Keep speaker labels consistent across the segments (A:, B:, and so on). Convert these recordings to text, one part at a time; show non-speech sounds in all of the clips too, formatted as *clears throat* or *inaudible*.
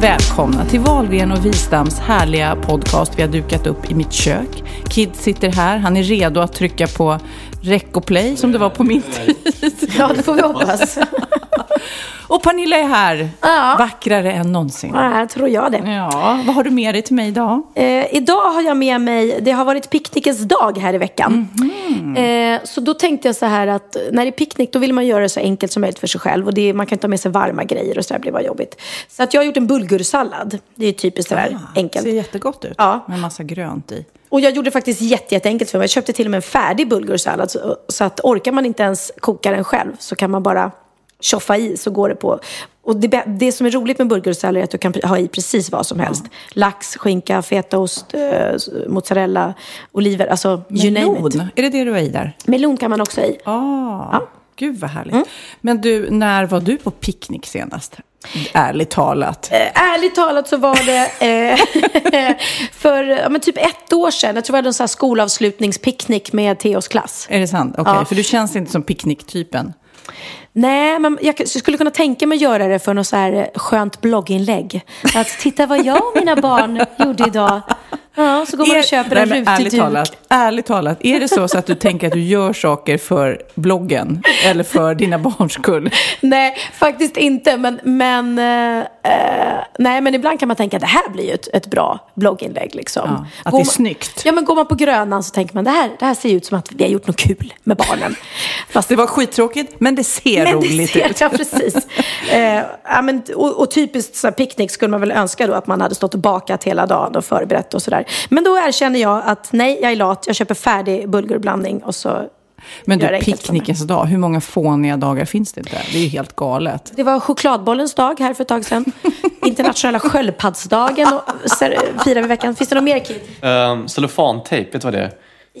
A: Välkomna till Valgren och Wistams härliga podcast vi har dukat upp i mitt kök. Kid sitter här, han är redo att trycka på rec och play som det var på min tid.
B: Ja, det får vi hoppas. *laughs*
A: Och Pernilla är här,
B: Ja.
A: vackrare än någonsin.
B: Ja, tror jag det.
A: Ja, vad har du med dig till mig idag?
B: Eh, idag har jag med mig, det har varit picknickens dag här i veckan. Eh, så då tänkte jag så här att när det är picknick då vill man göra det så enkelt som möjligt för sig själv. Och det, man kan inte ha med sig varma grejer och så där blir bara jobbigt. Så att jag har gjort en bulgursallad. Det är typiskt sådär enkelt.
A: Ser jättegott ut,
B: Ja.
A: med massa grönt i.
B: Och jag gjorde det faktiskt jätte, jätteenkelt för mig. Jag köpte till och med en färdig bulgursallad. Så, så att orkar man inte ens koka den själv så kan man bara tjoffa i så går det på. Och det, det som är roligt med bulgursallad är att du kan ha i precis vad som helst. Lax, skinka, fetaost, eh, mozzarella, oliver, alltså you name it.
A: Melon, är det det du har i där?
B: Melon kan man också ha i.
A: Ah, Gud vad härligt. Men du, när var du på picknick senast? Ärligt talat.
B: Eh, ärligt talat så var det eh, *laughs* för ja, men typ ett år sedan. Jag tror vi hade en sån här skolavslutningspicknick med Theos klass.
A: Är det sant? Okej,
B: Ja.
A: för du känns inte som picknicktypen.
B: Nej, men jag skulle kunna tänka mig att göra det för något så här eh, skönt blogginlägg. Att titta vad jag och mina barn gjorde idag. Ja, så går man och köper en rutig
A: ärligt
B: duk.
A: talat, ärligt talat, är det så, så att du tänker att du gör saker för bloggen eller för dina barns skull?
B: Nej, faktiskt inte. Men, men, eh, eh, nej, men ibland kan man tänka att det här blir ju ett, ett bra blogginlägg. Liksom.
A: Ja, att
B: Går
A: det är
B: man-
A: snyggt.
B: Ja, men går man på Grönan så tänker man det här, det här ser ut som att vi har gjort något kul med barnen. *laughs* Fast
A: Det var skittråkigt, men det ser
B: Men
A: roligt
B: det ser,
A: ut. *laughs*
B: Ja, precis. eh, ja, men, och, och typiskt så här, picknick skulle man väl önska då att man hade stått och bakat hela dagen och förberett och sådär. Men då erkänner jag att nej, jag är lat. Jag köper färdig bulgurblandning och så
A: Men
B: gör
A: du, picknickens dag, hur många fåniga dagar finns det inte? Det är ju helt galet.
B: Det var chokladbollens dag här för ett tag sedan. *laughs* Internationella sköldpaddsdagen firar vi veckan. Finns det något mer Kid?
C: Um, Cellofantejp, vet du vad det är?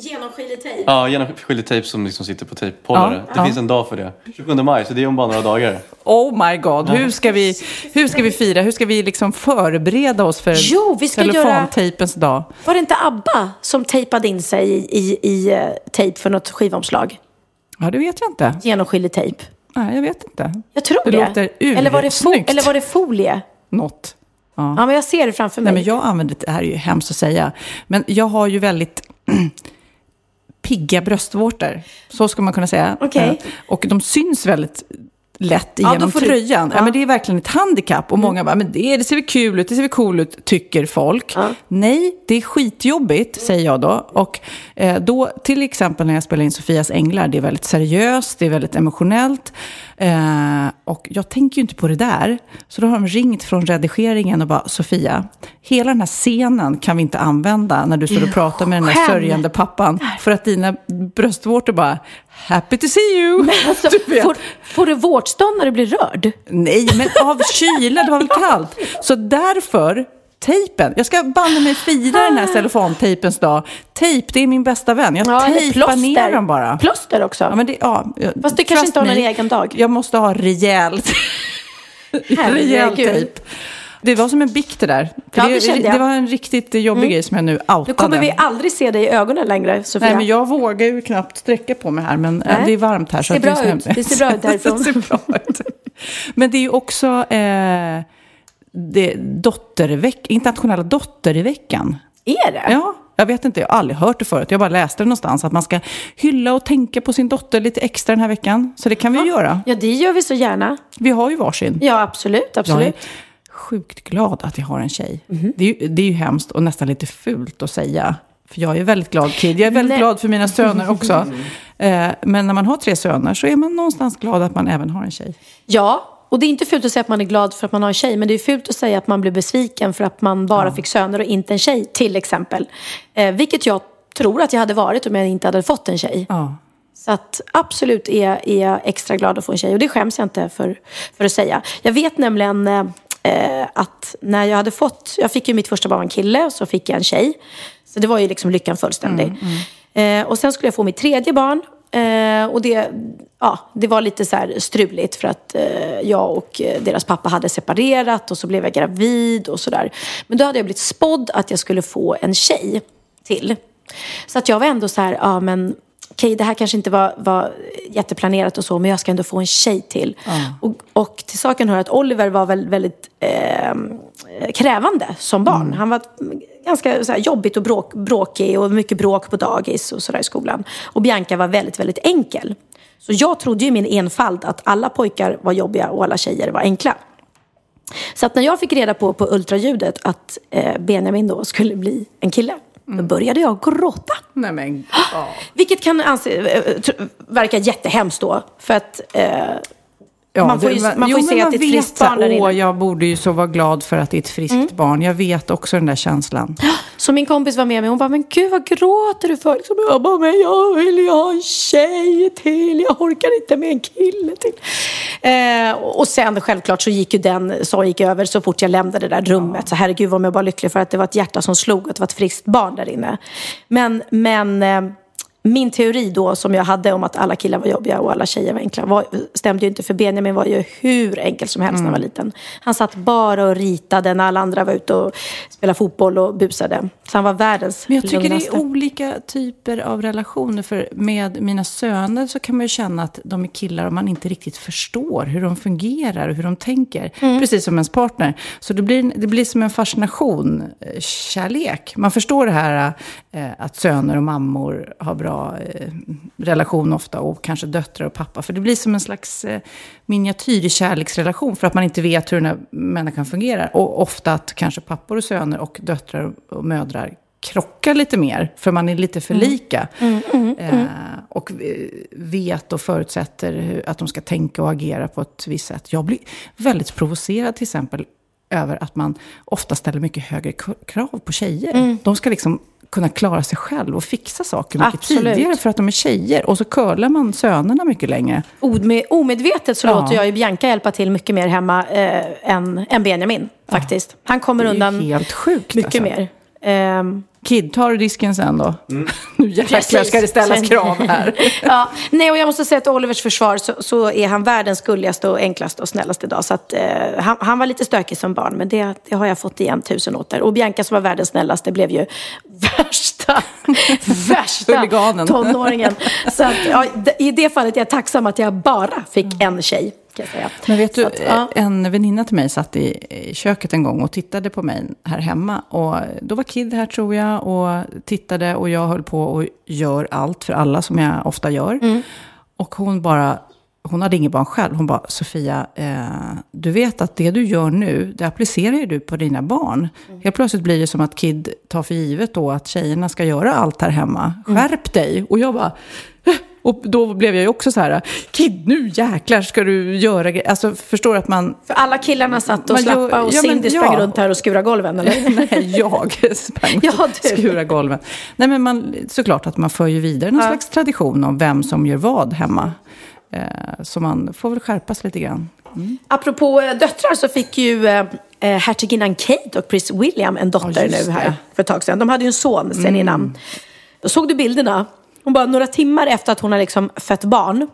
B: Genomskinlig tejp.
C: Ja, genomskinlig tejp som liksom sitter på tejphållare.
A: Ja,
C: det
A: ja.
C: finns en dag för det. 27 maj, så det är om bara några dagar.
A: Oh my god, hur ska vi, hur ska vi fira? Hur ska vi liksom förbereda oss för
B: Jo, vi ska göra-
A: cellofantejpens dag?
B: Var det inte ABBA som tejpade in sig i, i, i eh, tejp för något skivomslag?
A: Ja, det vet jag inte.
B: Genomskinlig tejp.
A: Nej, jag vet inte.
B: Jag tror
A: Det
B: det.
A: låter
B: eller, var det fo-
A: ursnyggt.
B: eller var det folie?
A: Något. Ja.
B: Ja, men jag ser det framför mig.
A: Nej, men jag använder, det här är ju hemskt att säga, men jag har ju väldigt *clears throat* pigga bröstvårtor. Så ska man kunna säga.
B: Okej.
A: Eh, Och de syns väldigt lätt
B: Ja,
A: igenom
B: får du-
A: tröjan. Ja.
B: ja.
A: men det är verkligen ett handikapp. Och många bara, men det, det ser väl kul ut, det ser väl cool ut, tycker folk. Nej, det är skitjobbigt, säger jag då. Och eh, då, till exempel när jag spelar in Sofias Änglar, det är väldigt seriöst, det är väldigt emotionellt. Eh, och jag tänker ju inte på det där. Så då har de ringt från redigeringen och bara, Sofia, hela den här scenen kan vi inte använda när du står och pratar med den här sörjande pappan. För att dina bröstvårtor bara, happy to see you.
B: Alltså, *laughs*
A: Du vet.
B: får, får du vårtstånd när du blir rörd?
A: Nej, men av *laughs* kyla, det var väl kallt. Så därför, tejpen. Jag ska banne mig fira den här cellofantejpens dag. Tejp, det är min bästa vän. Jag
B: eller
A: tejpar ner dem bara.
B: Plåster också.
A: Ja, men det, ja,
B: Fast det kanske inte har någon egen dag.
A: Jag måste ha rejält, rejäl
B: Herregud.
A: tejp. Det var som en bikt det där. För
B: Ja, det jag. Mm.
A: det var en riktigt jobbig grej som jag nu outade.
B: Nu kommer vi aldrig se dig i ögonen längre, Sofia.
A: Nej, men jag vågar ju knappt sträcka på mig här, men eh,
B: Nej.
A: det är varmt här.
B: Det ser
A: att
B: bra ut. Det ser bra ut därifrån. *laughs*
A: det ser bra ut. Men det är ju också eh, det, dotterveck, internationella dotterveckan.
B: Är det?
A: Ja, Jag vet inte, jag har aldrig hört det förut. Jag bara läste det någonstans. Att man ska hylla och tänka på sin dotter lite extra den här veckan. Så det kan vi ju göra.
B: Ja, det gör vi så gärna.
A: Vi har ju varsin.
B: Ja, absolut, absolut.
A: Sjukt glad att jag har en tjej.
B: Mhm.
A: Det, är ju, det är ju hemskt och nästan lite fult att säga. För jag är väldigt glad kid. Jag är väldigt
B: Nej.
A: glad för mina söner också. *laughs* Eh, men när man har tre söner så är man någonstans glad att man även har en tjej.
B: Ja, och det är inte fult att säga att man är glad för att man har en tjej, men det är fult att säga att man blir besviken för att man bara fick söner och inte en tjej, till exempel. Eh, vilket jag tror att jag hade varit om jag inte hade fått en tjej.
A: Ja.
B: Så att absolut är är jag extra glad att få en tjej. Och det skäms jag inte för, för att säga. Jag vet nämligen eh, att när jag hade fått... Jag fick ju mitt första barn en kille och så fick jag en tjej. Så det var ju liksom lyckan fullständig. Eh, och sen skulle jag få mitt tredje barn. Eh, och det, ja, det var lite så struligt för att eh, jag och eh, deras pappa hade separerat och så blev jag gravid och sådär. Men då hade jag blivit spådd att jag skulle få en tjej till. Så att jag var ändå så här, ja men okej det här kanske inte var, var jätteplanerat och så men jag ska ändå få en tjej till. Och, och till saken hör att Oliver var väl väldigt eh, krävande som barn. Han var ganska så här, jobbigt och bråk, bråkig och mycket bråk på dagis och sådär i skolan. Och Bianca var väldigt, väldigt enkel. Så jag trodde ju i min enfald att alla pojkar var jobbiga och alla tjejer var enkla. Så att när jag fick reda på på ultraljudet att eh, Benjamin då skulle bli en kille, då började jag gråta.
A: Nej men, *gasps* ja.
B: Vilket kan anse, eh, verka jättehemskt då. För att eh,
A: Ja,
B: Man får ju-
A: det-
B: man får
A: jo,
B: se att det är ett friskt barn där inne.
A: Åh, jag borde ju så vara glad för att det är ett friskt barn. Jag vet också den där känslan.
B: Så min kompis var med mig. Hon bara, men gud vad gråter du för? Liksom, jag bara, men jag vill ju ha en tjej till. Jag orkar inte med en kille till. Eh, och sen självklart så gick ju den så gick över så fort jag lämnade det där rummet. Så herregud vad jag bara lycklig för att det var ett hjärta som slog och att det var ett friskt barn där inne. Men, men eh, min teori då som jag hade om att alla killar var jobbiga och alla tjejer var enkla var, stämde ju inte för Benjamin var ju hur enkel som helst när han var liten. Han satt bara och ritade när alla andra var ute och spelade fotboll och busade. Så han var världens
A: Men jag tycker det
B: lugnaste.
A: är olika typer av relationer. För med mina söner så kan man ju känna att de är killar och man inte riktigt förstår hur de fungerar och hur de tänker.
B: Mm.
A: Precis som ens partner. Så det blir, det blir som en fascination, eh, kärlek. Man förstår det här att söner och mammor har bra eh, relation ofta och kanske döttrar och pappa. För det blir som en slags eh, miniatyrkärleksrelation för att man inte vet hur den här människan fungerar. Och ofta att kanske pappor och söner och döttrar och mödrar krockar lite mer, för man är lite för lika. Eh, och eh, vet och förutsätter att de ska tänka och agera på ett visst sätt. Jag blir väldigt provocerad till exempel över att man ofta ställer mycket högre krav på tjejer. De ska liksom kunna klara sig själv och fixa saker mycket
B: Absolut.
A: tidigare för att de är tjejer. Och så curlar man sönerna mycket längre.
B: Ome- omedvetet så
A: Ja.
B: låter jag ju Bianca hjälpa till mycket mer hemma eh, än, än Benjamin faktiskt. Han kommer undan
A: helt sjukt.
B: mycket
A: alltså.
B: mer. Ehm,
A: Kid, tar du disken sen då? *laughs* nu jäklar ska det ställas krav här. *laughs*
B: ja, nej, och jag måste säga att Olivers försvar så, så är han världens gulligaste och enklaste och snällaste idag. Så att, eh, han, han var lite stökig som barn, men det, det har jag fått igen tusen åter. Och Bianca som var världens snällaste blev ju *laughs* värsta, värsta tonåringen. Så att, ja, i det fallet är jag tacksam att jag bara fick en tjej. Kan jag säga.
A: Men vet du,
B: att, ja.
A: en väninna till mig satt i, i köket en gång och tittade på mig här hemma. Och då var Kid här tror jag och tittade och jag höll på och gör allt för alla som jag ofta gör.
B: Mm.
A: Och hon bara, hon hade inget barn själv. Hon bara, Sofia, eh, du vet att det du gör nu, det applicerar ju du på dina barn.
B: Mm.
A: Helt plötsligt blir det som att Kid tar för givet då att tjejerna ska göra allt här hemma.
B: Mm.
A: Skärp dig! Och jag bara. Och då blev jag ju också så här, Kid nu jäklar ska du göra grejer. Alltså förstår att man,
B: För alla killarna satt och slappade och
A: ja,
B: Cindy sprang
A: ja.
B: runt här och skurade golven, eller? *laughs*
A: Nej, jag sprang
B: Ja,
A: och
B: du.
A: skura golven. Nej, men man, såklart att man för ju vidare någon
B: Ja.
A: slags tradition om vem som gör vad hemma. Eh, så man får väl skärpas lite grann.
B: Apropå eh, döttrar så fick ju eh, eh, hertiginnan Kate och prins William en dotter
A: just
B: nu här för ett tag sedan. De hade ju en son sen innan. Såg du bilderna? Hon bara några timmar efter att hon har liksom fött barn.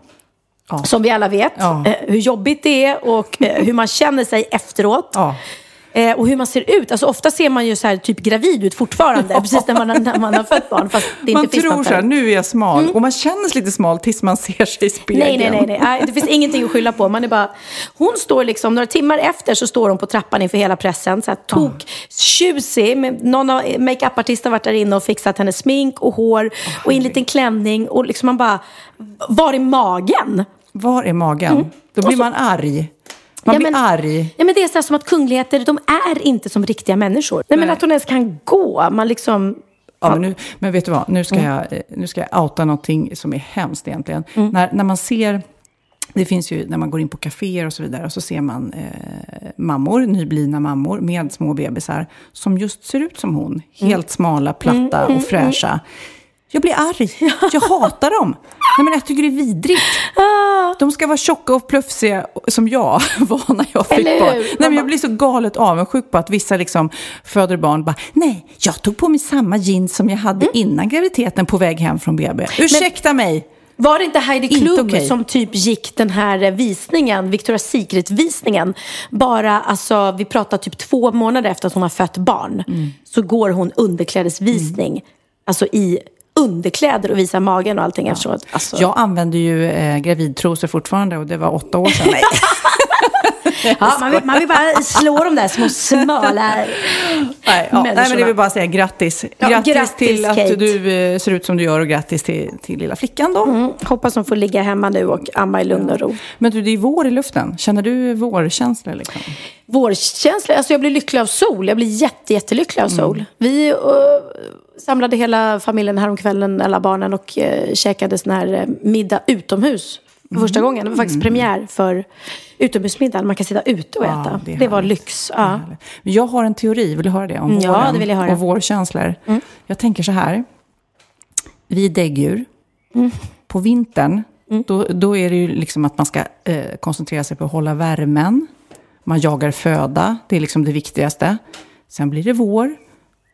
A: Ja.
B: Som vi alla vet.
A: Ja.
B: Eh, hur jobbigt det är och eh, hur man känner sig efteråt.
A: Ja.
B: Eh, och hur man ser ut. Alltså ofta ser man ju så här, typ gravid ut fortfarande, *laughs* *laughs* precis när man, har- när man har fött barn. Fast det
A: Man
B: inte finns
A: tror så här, nu är jag smal. Och man känner sig lite smal tills man *laughs* ser sig i spegeln.
B: Nej, nej, nej, nej. Det finns ingenting att skylla på. Man är bara... Hon står liksom, några timmar efter så står hon på trappan inför hela pressen. Så här, tok, tjusig. Någon av makeupartister har varit där inne och fixat hennes smink och hår. och i en liten klänning. Och liksom man bara, var är magen?
A: Var är magen? Då blir man arg. Man
B: Ja,
A: blir
B: men-
A: arg.
B: Ja, men det är så som att kungligheter, de är inte som riktiga människor. Nej, men att hon ens kan gå. Man liksom...
A: Ja, men, nu, men vet du vad, nu ska,
B: Mm.
A: jag, nu ska jag outa någonting som är hemskt egentligen. När, när man ser, det finns ju när man går in på kaféer och så vidare, och så ser man eh, mammor, nyblivna mammor med små bebisar, som just ser ut som hon.
B: Mm.
A: Helt smala, platta och fräscha. Jag blir arg. Jag hatar dem. Nej, men jag tycker det är vidrigt.
B: Ah.
A: De ska vara tjocka och plufsiga som jag *laughs* var när jag fick
B: Eller
A: barn. Nej, men jag blir så galet avundsjuk på att vissa liksom föder barn bara, nej, jag tog på mig samma jeans som jag hade
B: Mm.
A: innan graviditeten på väg hem från BB. Ursäkta mig!
B: Var det inte Heidi
A: Inte
B: Klum
A: okej.
B: som typ gick den här visningen, Victoria's Secret-visningen, bara, alltså vi pratar typ två månader efter att hon har fött barn,
A: Mm.
B: så går hon underklädesvisning, alltså i underkläder och visar magen och allting efteråt. Alltså,
A: Jag använder ju eh, gravidtrosor fortfarande och det var åtta år sedan. *laughs* *laughs*
B: Ja, man, vill, man vill bara slå de där små smala
A: Nej, ja, nej, men det vill bara säga grattis.
B: Ja,
A: grattis,
B: grattis,
A: till att
B: Kate.
A: du eh, ser ut som du gör och grattis till, till lilla flickan då.
B: Mm, hoppas hon får ligga hemma nu och amma i lugn och ro.
A: Men du, det är vår i luften. Känner du vårkänsla liksom?
B: Vårkänsla, alltså jag blir lycklig av sol. Jag blir jätte, jättelycklig av sol. Vi uh, samlade hela familjen häromkvällen, alla barnen, och uh, käkade sån här uh, middag utomhus. För första gången. Det var faktiskt premiär för utomhusmiddagen. Man kan sitta ute och
A: Ja,
B: äta.
A: det
B: det, var lyx. Ja.
A: Men jag har en teori, vill du höra det? Om
B: Mm, ja,
A: våren
B: det vill jag höra. Mm.
A: Och vårkänslor. Jag tänker så här. Vi däggdjur.
B: Mm.
A: På vintern, då, då är det ju liksom att man ska eh, koncentrera sig på att hålla värmen. Man jagar föda, det är liksom det viktigaste. Sen blir det vår,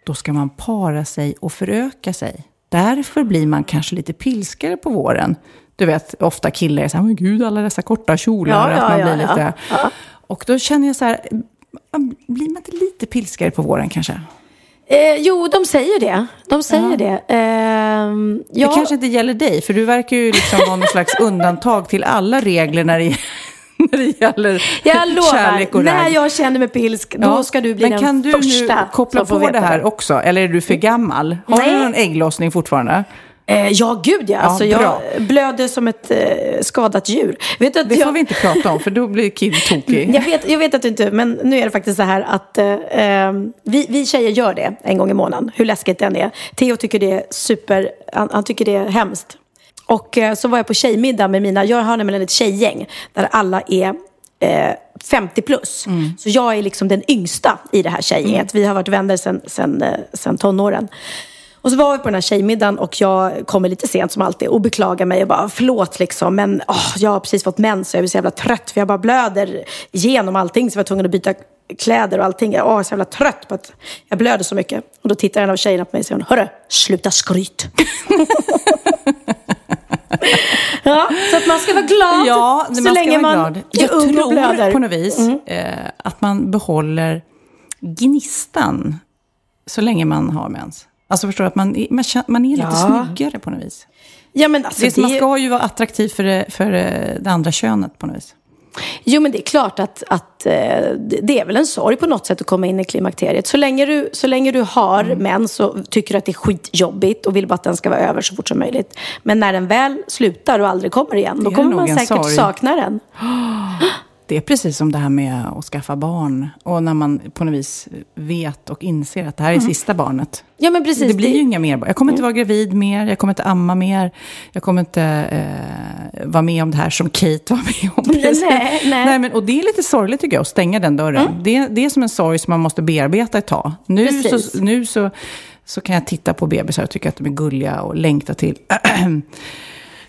A: då ska man para sig och föröka sig. Därför blir man kanske lite pilskare på våren. Du vet, ofta killar är så här, men gud, alla dessa korta kjolar.
B: Ja,
A: att man
B: ja,
A: blir
B: ja.
A: lite... Och då känner jag så här, man- blir man inte lite pilskare på våren kanske?
B: Eh, jo, de säger det. De säger det. Ehm, ja.
A: Det kanske inte gäller dig, för du verkar ju liksom vara någon slags undantag till alla regler när det, när det gäller
B: Jag lovar,
A: kärlek och
B: när
A: ragg.
B: jag känner mig pilsk, då
A: Ja,
B: ska du bli
A: Men
B: den
A: kan du
B: första
A: nu koppla på det här också? Eller är du för gammal? Har
B: Nej.
A: du någon ägglossning fortfarande?
B: Eh, ja, gud ja. Alltså, jag
A: bra.
B: blöder som ett eh, skadat djur. Vet att
A: Det
B: jag,
A: får vi inte prata om, för då blir Kid tokig.
B: jag, vet, jag vet att du inte, men nu är det faktiskt så här att eh, eh, vi, vi tjejer gör det en gång i månaden, hur läskigt det än är. Theo tycker det är super, han, han tycker det är hemskt. Och eh, så var jag på tjejmiddag med mina, jag har nämligen ett tjejgäng där alla är eh, 50 plus. Så jag är liksom den yngsta i det här tjejgänget. Vi har varit vänner sedan sen, eh, sen tonåren. Och så var vi på den här tjejmiddagen och jag kommer lite sent som alltid och beklagar mig och bara förlåt liksom men åh, jag har precis fått mens och jag är så jävla trött för jag bara blöder igenom allting så jag var tvungen att byta kläder och allting. Jag är så jävla trött på att jag blöder så mycket. Och då tittar en av tjejerna på mig och säger hörru, sluta skryt. *laughs* *laughs* ja, så att man ska vara glad
A: Ja,
B: så
A: man
B: länge man
A: glad.
B: är
A: Jag
B: ung och
A: tror
B: blöder.
A: på något vis eh, att man behåller gnistan så länge man har mens. Alltså förstår du, att man, är- man, man är lite
B: Ja.
A: snyggare på något vis.
B: Ja, men alltså,
A: Det är, som- man
B: det-
A: ska ju vara attraktiv för det, för det andra könet på något vis.
B: Jo, men det är klart att, att eh, det är väl en sorg på något sätt att komma in i klimakteriet. Så länge du, så länge du har
A: Mm.
B: mens så tycker att det är skitjobbigt och vill bara att den ska vara över så fort som möjligt. Men när den väl slutar och aldrig kommer igen, då kommer man säkert
A: sorg.
B: sakna den. *gasps* *gasps*
A: Det är precis som det här med att skaffa barn. Och när man på något vis vet och inser att det här är sista barnet.
B: Ja, men precis.
A: det blir ju inga mer barn. Jag kommer inte vara gravid mer, jag kommer inte amma mer. Jag kommer inte eh, vara med om det här som Kate var med om. *laughs*
B: Nej, nej. Mm.
A: nej men, och det är lite sorgligt tycker jag, att stänga den dörren. Det, det är som en sorg som man måste bearbeta ett tag. Nu,
B: Precis.
A: så, nu så, så kan jag titta på bebisar och tycka att de är gulliga och längta till *clears throat*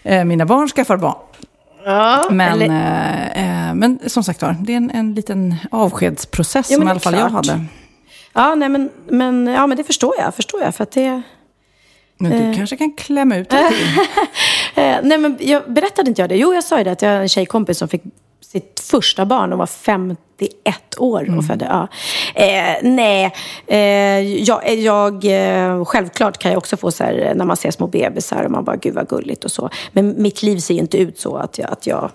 A: eh, mina barn skaffar barn.
B: Ja,
A: Men,
B: eller-
A: eh, eh, men som sagt var, det är en, en liten avskedsprocess
B: Ja,
A: som i alla fall jag
B: klart.
A: hade.
B: ja, nej, men, men, ja, men det förstår jag. Förstår jag för att det...
A: Men du kanske kan klämma ut det till. *laughs*
B: Eh, nej, men jag, berättade inte jag det? Jo, jag sa ju det att jag har en tjejkompis som fick sitt första barn. Hon var 51 år och födde. Ja. Eh, nej, eh, jag, jag, eh, självklart kan jag också få så här när man ser små bebisar och man bara, gud vad gulligt och så. Men mitt liv ser ju inte ut så att jag, att jag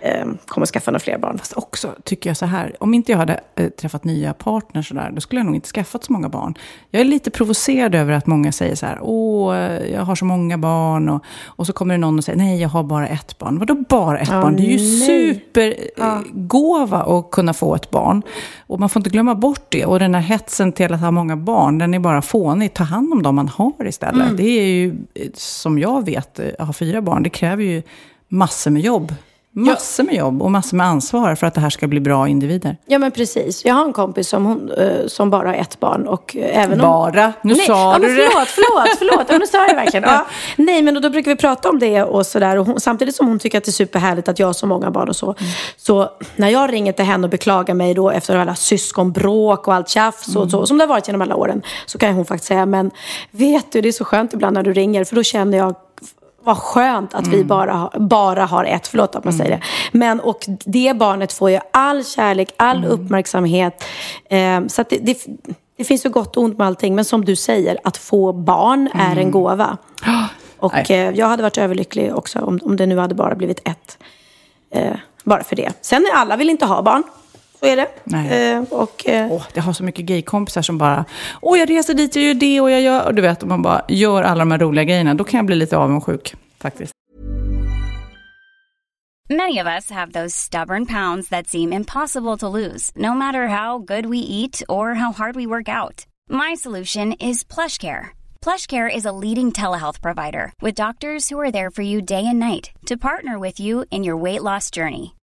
B: eh, kommer skaffa några fler barn.
A: Fast också tycker jag så här, om inte jag hade eh, träffat nya partners så där, då skulle jag nog inte skaffat så många barn. Jag är lite provocerad över att många säger så här, åh, jag har så många barn. Och, och så kommer det någon och säger, nej, jag har bara ett barn. Vadå bara ett
B: Ja,
A: barn? Det är ju supergåva att kunna få ett barn. Och man får inte glömma bort det. Och den här hetsen till att ha många barn, den är bara fånig. Ta hand om dem man har istället.
B: Mm.
A: Det är ju, eh, som jag vet, eh, jag har fyra barn, det kräver ju massor med jobb. Massor med jobb och massor med ansvar för att det här ska bli bra individer.
B: Ja men precis. Jag har en kompis som, hon, eh, som bara har ett barn. Och eh, även om...
A: Bara? Nu
B: Nej,
A: sa
B: ja,
A: du
B: men
A: det.
B: förlåt, förlåt, förlåt. Ja, nu sa jag det verkligen. *laughs* Ja. Nej, men då brukar vi prata om det och sådär. Och hon, samtidigt som hon tycker att det är superhärligt att jag har så många barn och så. Så när jag ringer till henne och beklagar mig då efter alla syskonbråk och allt tjafs och så, som det har varit genom alla åren. Så kan hon faktiskt säga, men vet du, det är så skönt ibland när du ringer. För då känner jag, vad skönt att vi bara, bara har ett, förlåt att man säger det. Men och det barnet får ju all kärlek, all uppmärksamhet. Eh, så det, det, det finns ju gott och ont med allting. Men som du säger, att få barn är en gåva. Och eh, jag hade varit överlycklig också om, om det nu hade bara blivit ett. Eh, bara för det. Sen är alla vill inte ha barn. Så är det.
A: Nej.
B: Eh, och, eh,
A: Åh, jag har så mycket gaykompisar som bara, åh jag reser dit, jag gör det och jag gör, och du vet, om man bara gör alla de här roliga grejerna, då kan jag bli lite avundsjuk faktiskt.
D: Many of us have those stubborn pounds that seem impossible to lose, no matter how good we eat or how hard we work out. My solution is PlushCare. PlushCare is a leading telehealth provider with doctors who are there for you day and night to partner with you in your weight loss journey.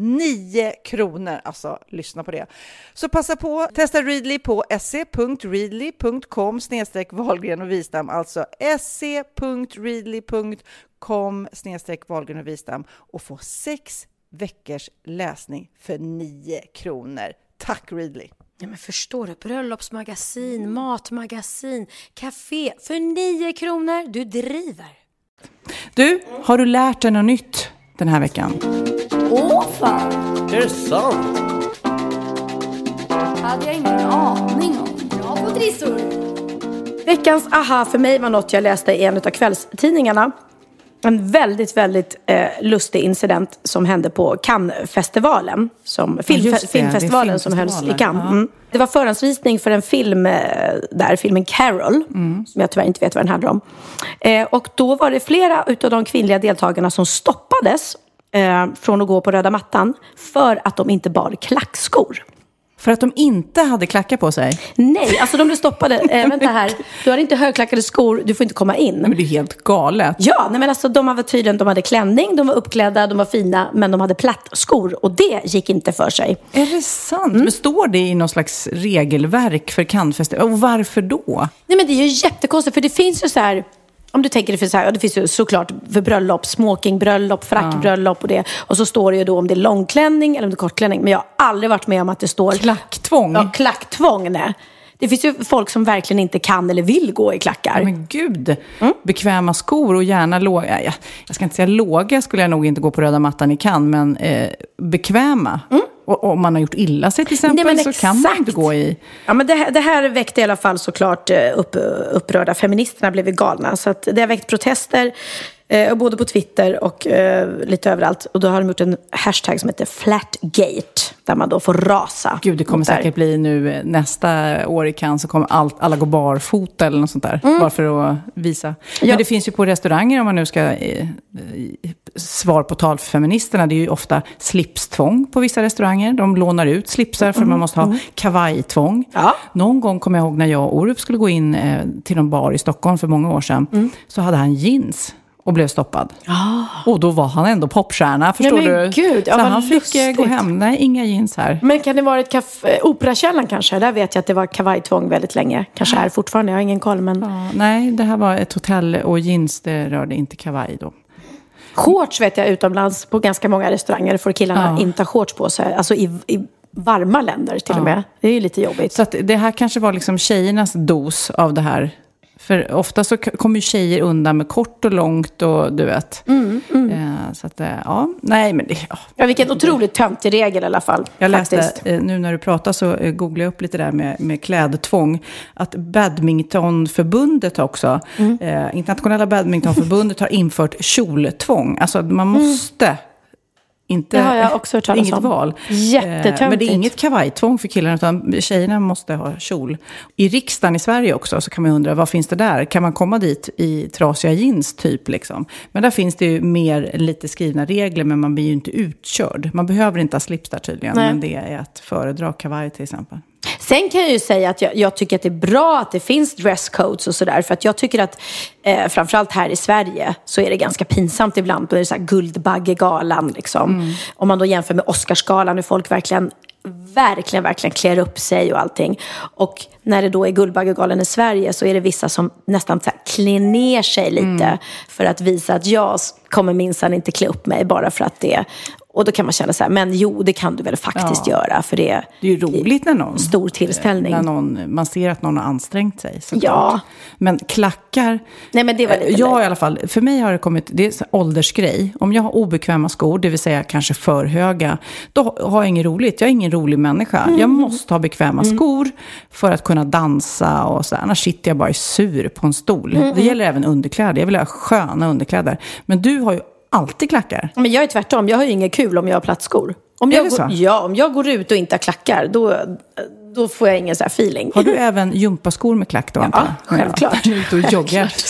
A: 9 kronor. Alltså, lyssna på det. Så passa på, testa Readly på se.readly.com snedstreck Wahlgren och Wistam, alltså se.readly.com snedstreck Wahlgren och Wistam och få sex veckors läsning för 9 kronor. Tack Readly!
B: Ja, men förstår du? Bröllopsmagasin, matmagasin, café för 9 kronor. Du driver.
A: Du, har du lärt dig något nytt den här veckan?
E: Åh fan!
F: Är det sant?
E: hade jag ingen aning om. Bra på trissor!
B: Veckans aha för mig var något jag läste i en av kvällstidningarna. En väldigt, väldigt eh, lustig incident som hände på Cannesfestivalen. Som, film,
A: just det,
B: filmfestivalen som hölls i Cannes.
A: ja.
B: Mm. Det var förhandsvisning för en film eh, där, filmen Carol,
A: Mm.
B: som jag tyvärr inte vet vad den handlar om. Eh, och då var det flera av de kvinnliga deltagarna som stoppades eh, från att gå på röda mattan för att de inte bar klackskor.
A: För att de inte hade klackar på sig?
B: Nej, alltså de blev stoppade. Eh, *laughs* vänta här, du har inte högklackade skor, du får inte komma in.
A: Men det är helt galet.
B: Ja, nej men alltså de var tydligen, de hade klänning, de var uppklädda, de var fina, men de hade plattskor och det gick inte för sig.
A: Är det sant? Men står det i någon slags regelverk för Cannesfestivalen? Och varför då?
B: Nej men det är ju jättekonstigt, för det finns ju så här, om du tänker det finns så här, det finns ju såklart för bröllop, smokingbröllop, frackbröllop och det. Och så står det ju då om det är långklänning eller om det är kortklänning. Men jag har aldrig varit med om att det står...
A: Klacktvång?
B: Ja, klacktvång, nej. Det finns ju folk som verkligen inte kan eller vill gå i klackar.
A: Men gud,
B: Mm.
A: bekväma skor och gärna låga. Jag, ska inte säga låga skulle jag nog inte gå på röda mattan i Cannes, men eh, bekväma. Och och om man har gjort illa sig till exempel.
B: Nej,
A: så kan man inte gå i...
B: Ja, men det, här, det här väckte i alla fall såklart eh, upp, upprörda. Feministerna blev galna. Så att det har väckt protester, eh, både på Twitter och eh, lite överallt. Och då har de gjort en hashtag som heter Flatgate, där man då får rasa.
A: Gud, det kommer säkert bli nu eh, nästa år i Cannes så kommer allt, alla gå barfota eller något sånt där. Bara för att visa.
B: Mm. Ja.
A: Men det finns ju på restauranger, om man nu ska eh, eh, svar på tal för feministerna, det är ju ofta slipstvång på vissa restauranger. De lånar ut slipsar för man måste ha kavajtvång.
B: Mm. Ja.
A: Någon gång kommer jag ihåg när jag och Orup skulle gå in eh, till någon bar i Stockholm för många år sedan,
B: Mm.
A: så hade han jeans och blev stoppad. Och då var han ändå popstjärna, förstår
B: Ah. men
A: du?
B: gud, ja,
A: så han fick eh, gå
B: lustigt.
A: hem. Nej, inga jeans här.
B: Men kan det vara ett kaffe, Operakällaren kanske? Där vet jag att det var kavajtvång väldigt länge. Kanske är fortfarande, jag har ingen koll. Men
A: Ja, nej, det här var ett hotell och jeans, det rörde inte kavaj då.
B: shorts vet jag utomlands på ganska många restauranger får killarna
A: Ja.
B: inte ha shorts på sig. Alltså i, i varma länder till och med. Det är ju lite jobbigt.
A: Så det här kanske var liksom tjejernas dos av det här. För ofta så kommer ju tjejer undan med kort och långt och du vet. Eh, så att, eh, ja, nej men det, ja.
B: Ja, vilken otroligt töntig regel i alla fall.
A: Jag läste, eh, nu när du pratar så eh, googlade jag upp lite där med, med klädtvång. Att badmintonförbundet också,
B: Mm.
A: eh, internationella badmintonförbundet har infört kjoltvång. Alltså man måste inte...
B: Det har jag också hört talas
A: Inget
B: om.
A: val.
B: Jättetöntigt.
A: Eh, Men det är inget kavajtvång för killarna, utan tjejerna måste ha kjol. I riksdagen i Sverige också så kan man undra, vad finns det där? Kan man komma dit i trasiga jeans typ? Liksom? Men där finns det ju mer lite skrivna regler, men man blir ju inte utkörd. Man behöver inte ha slips där tydligen,
B: Nej.
A: men det är att föredra kavaj till exempel.
B: Sen kan jag ju säga att jag, jag tycker att det är bra att det finns dresscodes och sådär. För att jag tycker att, eh, framförallt här i Sverige, så är det ganska pinsamt ibland. Då är det så här Guldbaggegalan liksom. Om man då jämför med Oscarsgalan, hur folk verkligen verkligen, verkligen klär upp sig och allting. Och när det då är Guldbaggegalan i Sverige så är det vissa som nästan så här klär ner sig lite för att visa att jag kommer minsann inte klä upp mig bara för att det är Och då kan man känna så här, men jo, det kan du väl faktiskt
A: Ja.
B: göra, för det är
A: Det är ju roligt när någon...
B: stor tillställning.
A: När någon, man ser att någon har ansträngt sig. såklart.
B: Ja.
A: Men klackar...
B: Nej, men det var lite
A: jag i alla fall, för mig har det kommit, det är en åldersgrej. Om jag har obekväma skor, det vill säga kanske för höga, då har jag inget roligt. Jag är ingen rolig människa.
B: Mm.
A: Jag måste ha bekväma skor för att kunna dansa och så. Annars sitter jag bara sur på en stol.
B: Mm,
A: Det gäller även underkläder. Jag vill ha sköna underkläder. Men du har ju alltid klackar.
B: Men jag är tvärtom, jag har ju inget kul om jag har plattskor. Om
A: Är
B: jag
A: det
B: går,
A: så?
B: Ja, om jag går ut och inte har klackar, då, då får jag ingen så här feeling.
A: Har du även gympaskor med klack då? antar jag?
B: självklart.
A: Ja, ute och joggar. *laughs*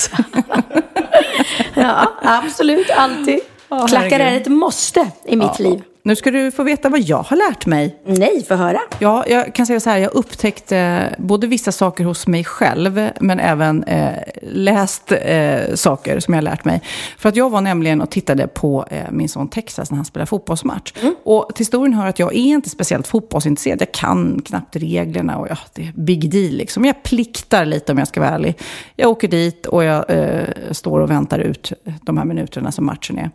A: *laughs*
B: Ja, absolut, alltid.
A: Ja,
B: Klackar är
A: herregud.
B: ett måste i mitt liv.
A: Nu ska du få veta vad jag har lärt mig.
B: Nej, för höra.
A: Ja, jag kan säga så här, jag upptäckte både vissa saker hos mig själv, men även eh, läst eh, saker som jag har lärt mig. För att jag var nämligen och tittade på eh, min son Texas när han spelade fotbollsmatch. Och till historien hör att jag är inte speciellt fotbollsintresserad. Jag kan knappt reglerna och ja, det är big deal liksom. Jag pliktar lite om jag ska vara ärlig. Jag åker dit och jag eh, står och väntar ut de här minuterna som matchen är.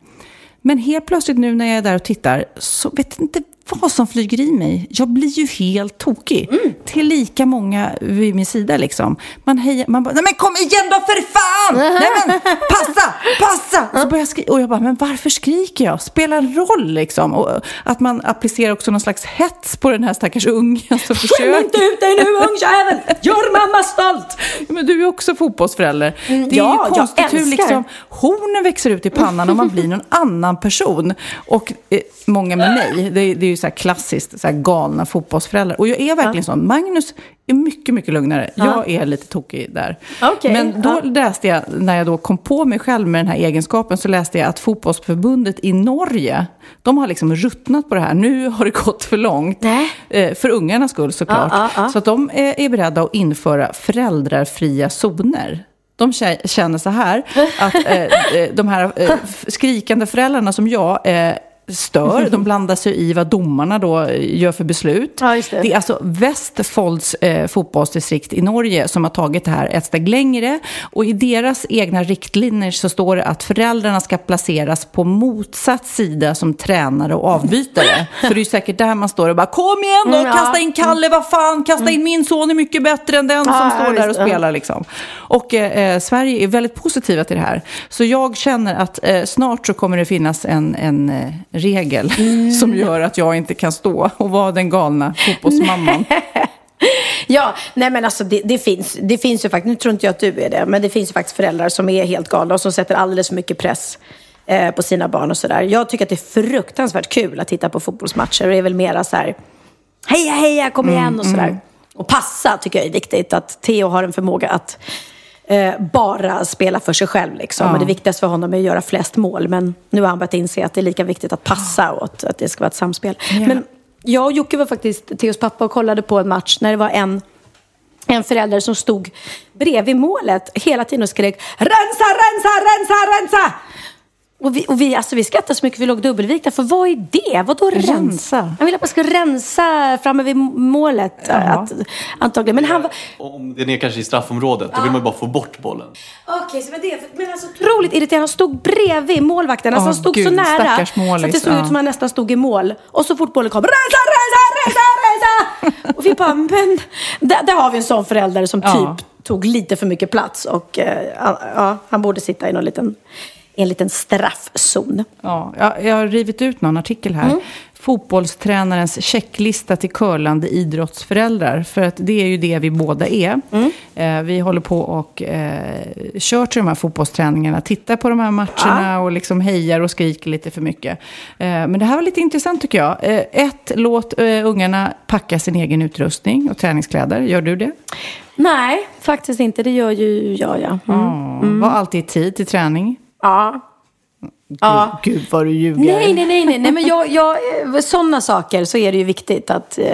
A: Men helt plötsligt nu när jag är där och tittar så vet jag inte vad som flyger i mig. Jag blir ju helt tokig. Till lika många vid min sida liksom. Man hejar, man bara, nej men kom igen då för fan! *laughs* nej men passa, passa! Så börjar jag och jag bara, men varför skriker jag? Spelar roll liksom. Och att man applicerar också någon slags hets på den här stackars ungen som
B: Skäm
A: försöker.
B: inte ut dig nu ungjävel! Gör mamma stolt! *laughs*
A: Men du är också fotbollsförälder. Det är
B: Mm, ja,
A: ju konstigt hur liksom hornen växer ut i pannan och man blir någon annan person. Och eh, många med mig, det, det är ju så här klassiskt, så här galna fotbollsföräldrar. Och jag är verkligen sån. Magnus är mycket, mycket lugnare. Jag är lite tokig där.
B: Okej,
A: Men då läste jag, när jag då kom på mig själv med den här egenskapen, så läste jag att fotbollsförbundet i Norge, de har liksom ruttnat på det här. Nu har det gått för långt.
B: Nej.
A: Eh, för ungarnas skull såklart.
B: Ja, ja, ja.
A: Så att de är, är beredda att införa föräldrafria zoner. De kä- känner så här, att eh, eh, de här eh, skrikande föräldrarna som jag eh, stör, de *laughs* blandar sig i vad domarna då eh, gör för beslut.
B: Ja, just det.
A: är alltså Westfolds eh, fotbollsdistrikt i Norge som har tagit det här ett steg längre. Och i deras egna riktlinjer så står det att föräldrarna ska placeras på motsatt sida som tränare och avbytare. *laughs* För det är ju säkert där man står och bara kom igen då,
B: Mm, ja.
A: kasta in Kalle, vad fan, kasta in min son är mycket bättre än den som
B: Ja,
A: står där och spelar liksom. Och eh, Sverige är väldigt positiva till det här. Så jag känner att eh, snart så kommer det finnas en, en eh, regel
B: Mm. *laughs*
A: som gör att jag inte kan stå och vara den galna fotbollsmamman. *laughs*
B: Ja, nej men alltså det, det, finns, det finns ju faktiskt, nu tror inte jag att du är det, men det finns ju faktiskt föräldrar som är helt galna och som sätter alldeles för mycket press eh, på sina barn och sådär. Jag tycker att det är fruktansvärt kul att titta på fotbollsmatcher och det är väl mera så här, heja heja, kom igen och sådär. Och passa tycker jag är viktigt, att Theo har en förmåga att eh, bara spela för sig själv liksom.
A: Ja.
B: Och det viktigaste för honom är att göra flest mål, men nu har han börjat inse att det är lika viktigt att passa och att, att det ska vara ett samspel.
A: Ja.
B: Men jag och Jocke var faktiskt Theos pappa och kollade på en match när det var en en förälder som stod bredvid målet hela tiden och skrek rensa, rensa, rensa, rensa! Och vi, och vi, alltså, vi skrattade så mycket vi låg dubbelvikta. För vad är det? Vadå rensa?
A: Rensa?
B: Han ville att man ska rensa framme vid målet. Att, antagligen. Men han var...
C: Om den är kanske i straffområdet, då vill man ju bara få bort bollen.
B: Okej, så var det. Men alltså otroligt irriterande. Han stod bredvid målvakten. Alltså,
A: Åh,
B: han stod
A: gud,
B: så nära. Så att det såg
A: ja.
B: ut som han nästan stod i mål. Och så fort bollen kom. Rensa, rensa, rensa, rensa! Och vi bara, men. Där, där har vi en sån förälder som
A: Ja.
B: typ tog lite för mycket plats. Och eh, ja, han borde sitta i någon liten, en liten straffzon.
A: Ja, jag, jag har rivit ut någon artikel här.
B: Mm.
A: Fotbollstränarens checklista till curlande idrottsföräldrar. För att det är ju det vi båda är.
B: Mm.
A: Eh, vi håller på och eh, kör till de här fotbollsträningarna. Tittar på de här matcherna och liksom hejar och skriker lite för mycket. Eh, men det här var lite intressant tycker jag. Eh, ett, låt eh, ungarna packa sin egen utrustning och träningskläder. Gör du det?
B: Nej, faktiskt inte. Det gör ju jag, ja. Mm.
A: Ja, Var alltid i tid till träning.
B: Ja. Ja.
A: Gud, Gud vad du ljuger.
B: Nej, nej, nej, nej, nej, men jag, jag, eh, sådana saker så är det ju viktigt att, eh,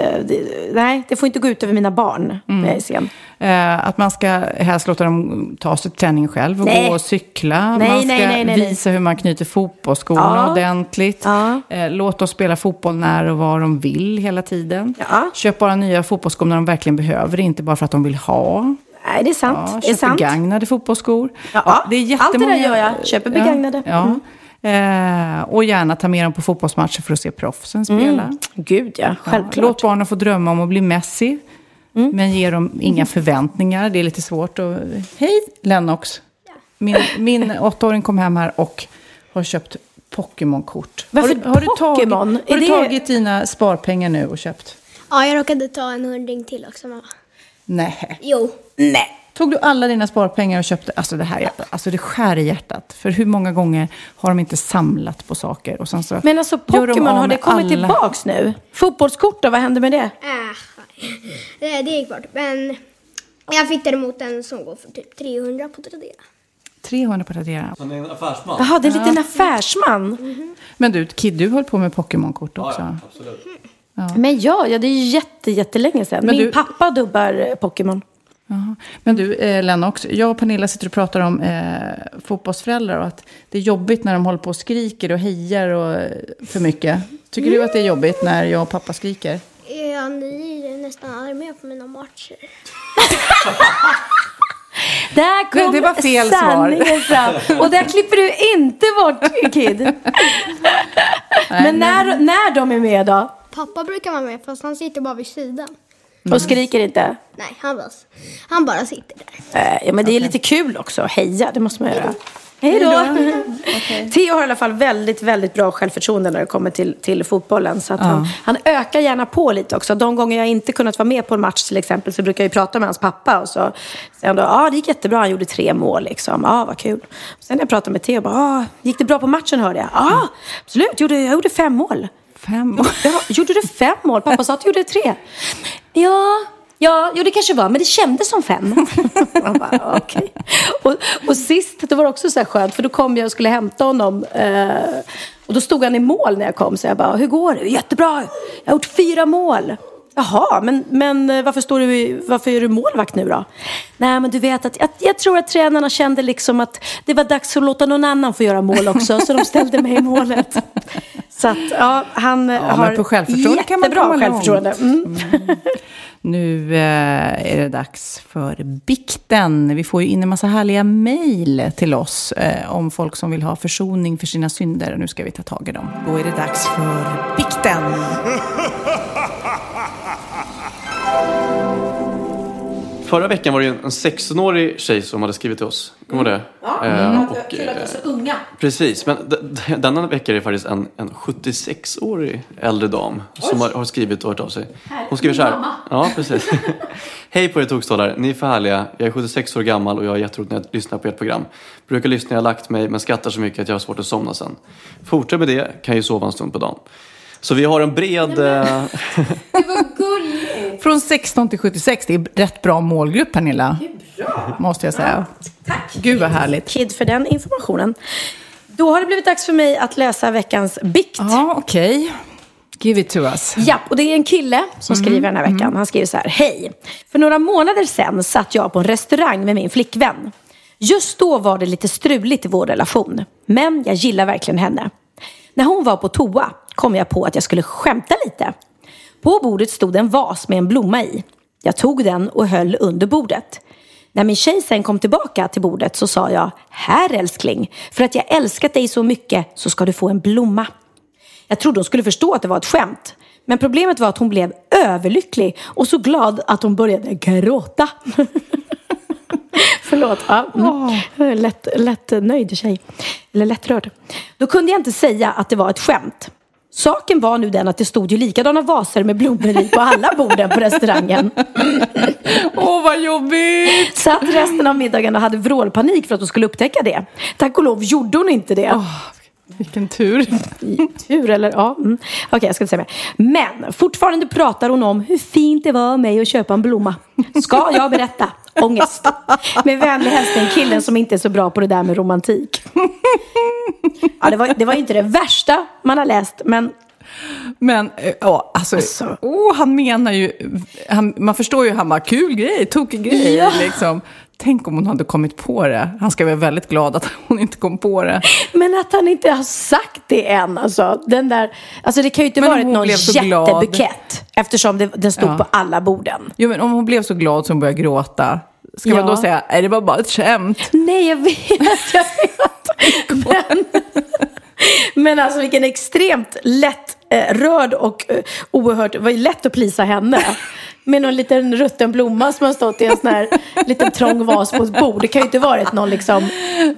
B: nej, det får inte gå ut över mina barn när jag är sen.
A: Eh, att man ska helst låta dem ta sig till träningen själv och
B: Nej.
A: gå och cykla.
B: Nej,
A: man ska
B: nej, nej, nej, nej.
A: visa hur man knyter fotbollsskorna
B: Ja.
A: ordentligt.
B: Ja.
A: Eh, låt dem spela fotboll när och var de vill hela tiden.
B: Ja.
A: Köp bara nya fotbollsskor när de verkligen behöver det, inte bara för att de vill ha.
B: Nej, det är sant.
A: Ja,
B: det är sant.
A: begagnade fotbollsskor.
B: Ja,
A: det är
B: allt det där
A: jättemånga-
B: gör jag. Köper begagnade.
A: Ja, ja.
B: Mm.
A: Eh, och gärna ta med dem på fotbollsmatcher för att se proffsen spela.
B: Gud ja,
A: Ja,
B: självklart.
A: låt barnen få drömma om att bli Messi. Men ge dem inga förväntningar. Det är lite svårt. att... Hej Lennox! Min, min åttaåring kom hem här och har köpt Pokémon-kort.
B: Varför
A: har du, har du
B: Pokémon?
A: Tagit, har
B: Är
A: du
B: det-
A: tagit dina sparpengar nu och köpt?
F: Ja, jag råkade ta en hundring till också mamma.
A: Nej.
F: Jo.
B: Nej.
A: Tog du alla dina sparpengar och köpte? Alltså det här alltså det skär i hjärtat. För hur många gånger har de inte samlat på saker? Och sen så
B: Men alltså
A: de
B: Pokémon,
A: av
B: har det kommit
A: alla-
B: tillbaks nu? Fotbollskort då, vad hände med det?
F: Äh, det, det gick bort. Men jag fick däremot en som går för typ 300 på Tradera.
A: 300 på Tradera.
C: Han är en affärsman.
B: Jaha, det är en liten affärsman.
A: Men du, Kid, du höll på med Pokémon-kort också.
C: Ja, absolut.
B: Men ja, ja, det är ju jätte, jättelänge sedan.
A: Men
B: Min
A: du-
B: pappa dubbar eh, Pokémon.
A: Men du, eh, Lennox, jag och Pernilla sitter och pratar om eh, fotbollsföräldrar och att det är jobbigt när de håller på och skriker och hejar och, eh, för mycket. Tycker du att det är jobbigt när jag och pappa skriker?
F: Ja, ni är nästan med på mina matcher. *laughs*
B: Där kom
A: Det- det var fel svar.
B: sanningen fram. Och där klipper du inte bort, Kid. *laughs* Men när, när de är med då?
F: Pappa brukar vara med fast han sitter bara vid sidan.
B: Och skriker inte?
F: Nej, han bara, han bara sitter där.
B: Eh, Ja, men det är lite kul också. Heja, det måste man göra. Hej då! *laughs* Theo har i alla fall väldigt, väldigt bra självförtroende när det kommer till, till fotbollen. Så att han, han ökar gärna på lite också. De gånger jag inte kunnat vara med på en match till exempel så brukar jag ju prata med hans pappa. Och så säger han då, ja det gick jättebra, han gjorde tre mål liksom. Ja, vad kul. Sen när jag pratar med Theo, bara, ja, gick det bra på matchen hörde jag? Ja, absolut, gjorde, jag gjorde fem mål.
A: Fem år.
B: Ja, gjorde du fem mål? Pappa sa att du gjorde tre. Ja, ja, jo det kanske var, men det kändes som fem. *laughs* Bara, okej. Och, och sist, det var också så här skönt, för då kom jag och skulle hämta honom. Eh, och då stod han i mål när jag kom, så jag bara, hur går det? Jättebra, jag har gjort fyra mål. Jaha, men, men eh, varför, står du, varför är du målvakt nu då? Nej, men du vet att jag, jag tror att tränarna kände liksom att det var dags att låta någon annan få göra mål också, så de ställde mig i målet. *laughs* Så att, ja, han
A: men
B: har
A: på självförtroende kan man komma
B: självförtroende. Mm.
A: Nu eh, är det dags för bikten. Vi får ju in en massa härliga mejl till oss eh, om folk som vill ha försoning för sina synder. Nu ska vi ta tag i dem. Då är det dags för bikten. *laughs*
C: Förra veckan var det en 16-årig tjej som hade skrivit till oss. Kommer du ihåg det? Eh, och, eh,
B: så unga.
C: Precis, men denna vecka är det faktiskt en, en 76-årig äldre dam som har, har skrivit och hört av sig. Hon skriver så här. Ja, precis. *laughs* Hej på er tokstollar, ni är för härliga. Jag är 76 år gammal och jag har jätteroligt när jag lyssnar på ert program. Brukar lyssna när jag har lagt mig men skrattar så mycket att jag har svårt att somna sen. Fortsätt med det, kan ju sova en stund på dagen. Så vi har en bred... eh,
A: Från 16 till 76. Det är rätt bra målgrupp, Pernilla. Måste jag säga. Tack. Gud vad härligt.
B: Kid för den informationen. Då har det blivit dags för mig att läsa veckans bikt.
A: Ja, okej. Give it to us.
B: Ja, och det är en kille som skriver den här veckan. Han skriver så här. Hej! För några månader sedan satt jag på en restaurang med min flickvän. Just då var det lite struligt i vår relation. Men jag gillar verkligen henne. När hon var på toa kom jag på att jag skulle skämta lite. På bordet stod en vas med en blomma i. Jag tog den och höll under bordet. När min tjej sen kom tillbaka till bordet så sa jag Här älskling, för att jag älskat dig så mycket så ska du få en blomma. Jag trodde hon skulle förstå att det var ett skämt. Men problemet var att hon blev överlycklig och så glad att hon började gråta. *laughs* Förlåt. Ja, mm. lätt, lätt nöjd tjej. Eller lättrörd. Då kunde jag inte säga att det var ett skämt. Saken var nu den att det stod ju likadana vaser med blommor i på alla borden på restaurangen.
A: Åh, vad jobbigt!
B: Satt resten av middagen och hade vrålpanik för att hon skulle upptäcka det. Tack och lov gjorde hon inte det.
A: Vilken tur.
B: Tur eller ja. Mm. Okej, jag ska inte säga mer. Men fortfarande pratar hon om hur fint det var av mig att köpa en blomma. Ska jag berätta? Ångest. Med vänlig hälsning killen som inte är så bra på det där med romantik. Ja, det, var, det var inte det värsta man har läst, men
A: Men, eh, ja, alltså,
B: Alltså.
A: Åh, han menar ju, han, man förstår ju, han bara, kul grej, tokig grej,
B: Ja.
A: liksom. Tänk om hon hade kommit på det. Han ska vara väldigt glad att hon inte kom på det.
B: Men att han inte har sagt det än. Alltså, den där, alltså det kan ju inte
A: Men
B: varit någon
A: glad.
B: jättebukett. Eftersom det, den stod
A: Ja.
B: på alla borden.
A: Jo, men om hon blev så glad som hon började gråta, ska man
B: Ja.
A: då säga, nej det var bara ett skämt?
B: Nej, jag vet, jag vet. Men, Men alltså vilken extremt lätt eh, rörd och eh, oerhört, det var ju lätt att plisa henne. Med någon liten rutten blomma som har stått i en sån här *laughs* liten trång vas på ett bord. Det kan ju inte varit någon liksom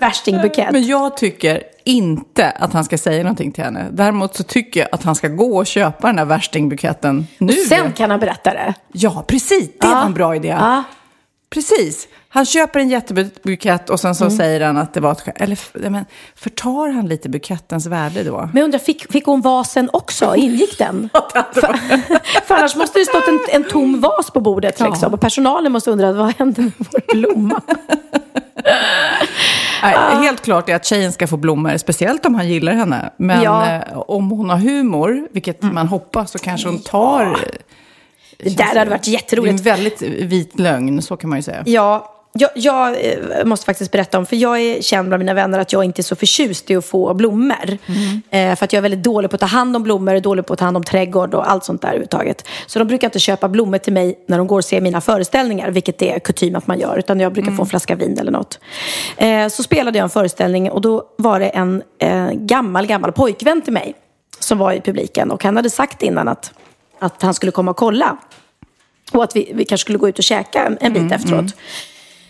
B: värstingbukett.
A: Men jag tycker inte att han ska säga någonting till henne. Däremot så tycker jag att han ska gå och köpa den här värstingbuketten nu.
B: Sen kan han berätta det.
A: Ja, precis. Det var
B: Ja.
A: en bra idé.
B: Ja.
A: Precis. Han köper en jättebukett och sen så säger han att det var ett skämt. Eller ja, men, förtar han lite bukettens värde då?
B: Men jag undrar, fick, fick hon vasen också? Ingick den? *laughs* för, *laughs* för annars måste det stått en, en tom vas på bordet. Liksom. Och personalen måste undra, vad hände med vår blomma? *laughs*
A: Nej, helt klart är att tjejen ska få blommor, speciellt om han gillar henne. Men
B: Ja.
A: eh, om hon har humor, vilket man hoppas, så kanske hon tar...
B: Det där hade varit
A: Det är en
B: jätteroligt.
A: väldigt vit lögn, så kan man ju säga.
B: Ja, jag, jag eh, måste faktiskt berätta om, för jag är känd bland mina vänner att jag inte är så förtjust i att få blommor. Eh, för att jag är väldigt dålig på att ta hand om blommor, dålig på att ta hand om trädgård och allt sånt där överhuvudtaget. Så de brukar inte köpa blommor till mig när de går och ser mina föreställningar, vilket det är kutym att man gör, utan jag brukar få en flaska vin eller något. Eh, så spelade jag en föreställning och då var det en eh, gammal, gammal pojkvän till mig som var i publiken och han hade sagt innan att, att han skulle komma och kolla. Och att vi, vi kanske skulle gå ut och käka en, en bit efteråt.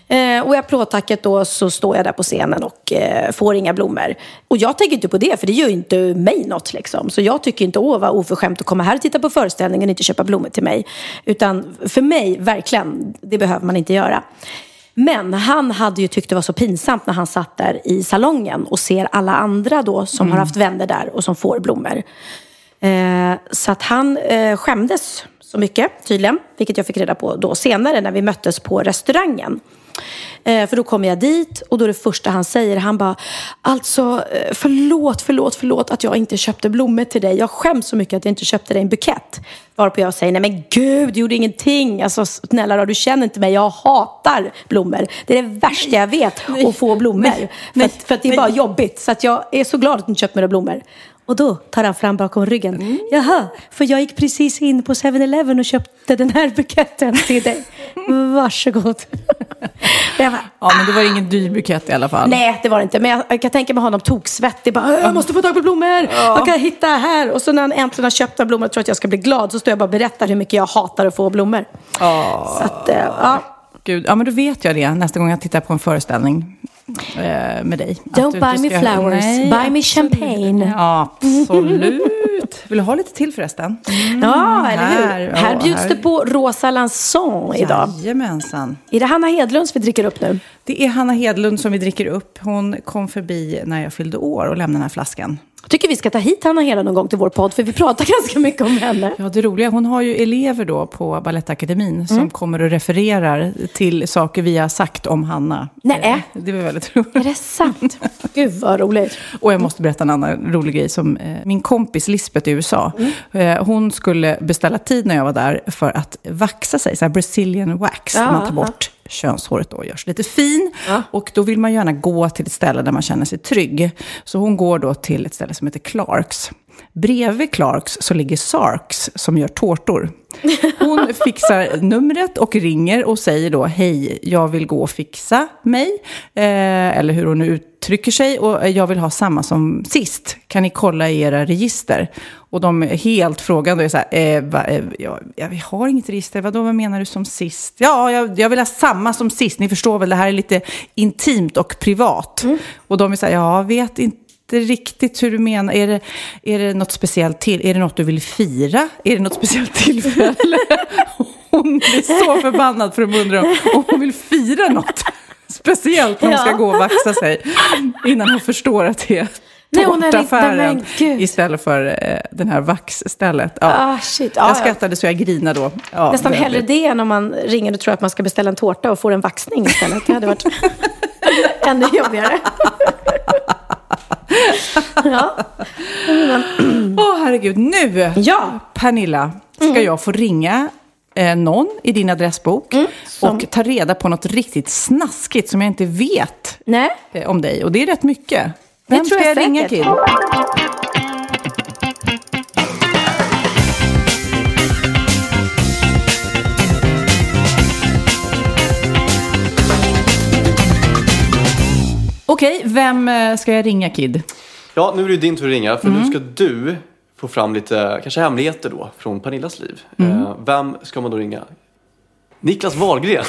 B: Eh, och i applådtacket då så står jag där på scenen och eh, får inga blommor. Och jag tänker inte på det, för det gör ju inte mig något. Liksom. Så jag tycker inte, åh vad oförskämt att komma här och titta på föreställningen och inte köpa blommor till mig. Utan för mig, verkligen, det behöver man inte göra. Men han hade ju tyckt det var så pinsamt när han satt där i salongen och ser alla andra då som har haft vänner där och som får blommor. Eh, så att han eh, skämdes så mycket tydligen, vilket jag fick reda på då senare när vi möttes på restaurangen. Eh, för då kommer jag dit och då är det första han säger, han bara, alltså eh, förlåt, förlåt, förlåt att jag inte köpte blommor till dig. Jag skäms så mycket att jag inte köpte dig en bukett. Varpå jag säger, nej men gud, du gjorde ingenting. Alltså snälla då, du känner inte mig, jag hatar blommor. Det är det värsta jag vet, att få blommor. för, att, för att det är bara jobbigt. Så att jag är så glad att du inte köpt några blommor. Och då tar han fram bakom ryggen.
A: Mm.
B: Jaha, för jag gick precis in på 7-Eleven och köpte den här buketten till dig. *laughs* Varsågod. *laughs* jag bara,
A: Ja, men det var ingen dyr bukett i alla fall.
B: Nej, det var det inte. Men jag, jag kan tänka mig honom toksvettig. Bara, jag måste få tag på blommor. Kan jag hitta här? Och så när han äntligen har köpt några blommor och tror att jag ska bli glad så står jag bara och berättar hur mycket jag hatar att få blommor. Så att, eh, ja.
A: Gud, ja, men då vet jag det nästa gång jag tittar på en föreställning eh, med dig. Att
B: Don't
A: du
B: buy me flowers,
A: Nej,
B: buy me
A: absolut.
B: champagne.
A: Ja, absolut. Vill du ha lite till förresten?
B: Ja, eller hur?
A: här, ja,
B: här bjuds
A: här.
B: det på Rosa Lanson idag.
A: Jajamensan.
B: Är det Hanna Hedlunds vi dricker upp nu?
A: Det är Hanna Hedlund som vi dricker upp. Hon kom förbi när jag fyllde år och lämnade den här flaskan.
B: Jag tycker vi ska ta hit Hanna Hedlund någon gång till vår podd, för vi pratar *laughs* ganska mycket om henne.
A: Ja, det roliga, hon har ju elever då på Balettakademin
B: Mm.
A: som kommer och refererar till saker vi har sagt om Hanna.
B: Nej.
A: Eh, Det var väldigt roligt.
B: Är det sant? *laughs* Gud vad roligt.
A: Och jag måste berätta en annan rolig grej. Som, eh, min kompis Lisbeth i USA, eh, hon skulle beställa tid när jag var där för att vaxa sig, så här Brazilian wax,
B: Ja,
A: man tar bort könshåret och görs lite fin. Och då vill man gärna gå till ett ställe där man känner sig trygg. Så hon går då till ett ställe som heter Clarks. Bredvid Clarks så ligger Sarks som gör tårtor. Hon *laughs* fixar numret och ringer och säger då hej, jag vill gå och fixa mig. Eh, eller hur hon nu uttrycker sig. Och jag vill ha samma som sist. Kan ni kolla i era register? Och de är helt frågande. Och är så här, eh, va, eh, ja, ja, vi har inget register. Vadå, vad menar du som sist? Ja, jag, jag vill ha samma som sist. Ni förstår väl, det här är lite intimt och privat. Och de är så här, ja, jag vet inte riktigt hur du menar. Är det, är det något speciellt till? Är det något du vill fira? Är det något speciellt tillfälle? *laughs* Hon blir så förbannad för att undra om hon vill fira något speciellt när hon ska
B: Ja.
A: gå och vaxa sig. Innan hon förstår att det är
B: inte-
A: tårtaffären istället för eh, den här vaxstället. Ja.
B: Ah, shit. Ja,
A: jag
B: ja.
A: skrattade så jag grinade då. Ja,
B: Nästan
A: väldigt.
B: hellre det än om man ringer och tror att man ska beställa en tårta och får en vaxning istället. Det hade varit *laughs* ännu jobbigare. Ja. *clears throat*
A: Åh herregud, nu
B: Ja.
A: Pernilla ska jag få ringa eh, någon i din adressbok och ta reda på något riktigt snaskigt som jag inte vet eh, om dig. Och det är rätt mycket. Vem
B: tror
A: ska
B: jag
A: jag ringa till? Okej, vem eh, ska jag ringa Kid?
C: Ja, nu är det din tur att ringa för nu ska du få fram lite kanske hemligheter då från Pernillas liv. Eh, vem ska man då ringa? Niklas Wahlgren.